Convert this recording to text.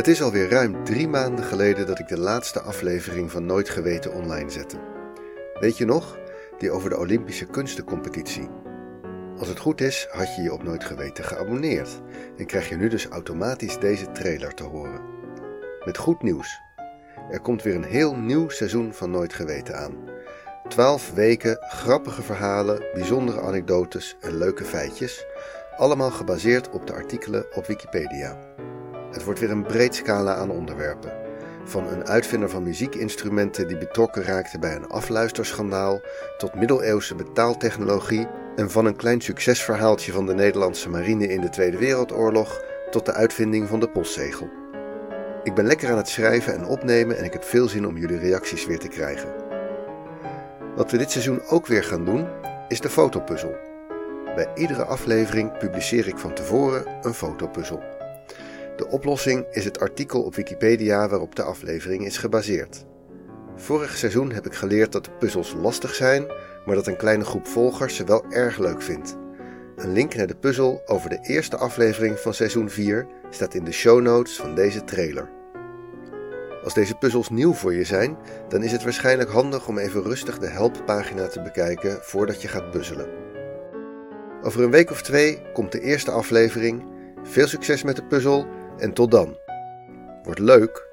Het is alweer ruim drie maanden geleden dat ik de laatste aflevering van Nooit Geweten online zette. Weet je nog? Die over de Olympische kunstencompetitie. Als het goed is, had je je op Nooit Geweten geabonneerd en krijg je nu dus automatisch deze trailer te horen. Met goed nieuws. Er komt weer een heel nieuw seizoen van Nooit Geweten aan. Twaalf weken grappige verhalen, bijzondere anekdotes en leuke feitjes, allemaal gebaseerd op de artikelen op Wikipedia. Het wordt weer een breed scala aan onderwerpen. Van een uitvinder van muziekinstrumenten die betrokken raakte bij een afluisterschandaal, tot middeleeuwse betaaltechnologie en van een klein succesverhaaltje van de Nederlandse marine in de Tweede Wereldoorlog tot de uitvinding van de postzegel. Ik ben lekker aan het schrijven en opnemen en ik heb veel zin om jullie reacties weer te krijgen. Wat we dit seizoen ook weer gaan doen, is de fotopuzzel. Bij iedere aflevering publiceer ik van tevoren een fotopuzzel. De oplossing is het artikel op Wikipedia waarop de aflevering is gebaseerd. Vorig seizoen heb ik geleerd dat de puzzels lastig zijn, maar dat een kleine groep volgers ze wel erg leuk vindt. Een link naar de puzzel over de eerste aflevering van seizoen 4 staat in de show notes van deze trailer. Als deze puzzels nieuw voor je zijn, dan is het waarschijnlijk handig om even rustig de helppagina te bekijken voordat je gaat puzzelen. Over een week of twee komt de eerste aflevering. Veel succes met de puzzel en tot dan. Wordt leuk